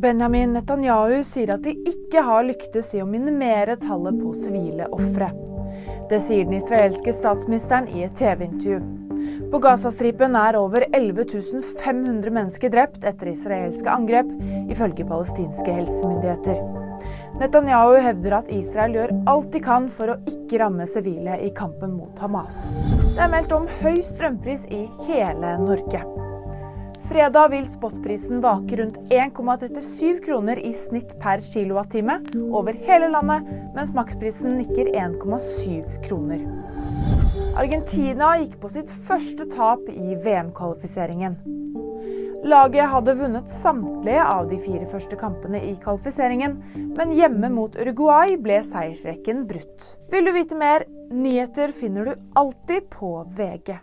Benjamin Netanyahu sier at de ikke har lyktes i å minimere tallet på sivile ofre. Det sier den israelske statsministeren i et TV-intervju. På Gazastripen er over 11 500 mennesker drept etter israelske angrep, ifølge palestinske helsemyndigheter. Netanyahu hevder at Israel gjør alt de kan for å ikke ramme sivile i kampen mot Hamas. Det er meldt om høy strømpris i hele Norge. Fredag vil spotprisen vake rundt 1,37 kroner i snitt per kilowattime over hele landet, mens maksprisen nikker 1,7 kroner. Argentina gikk på sitt første tap i VM-kvalifiseringen. Laget hadde vunnet samtlige av de fire første kampene i kvalifiseringen, men hjemme mot Uruguay ble seiersrekken brutt. Vil du vite mer? Nyheter finner du alltid på VG.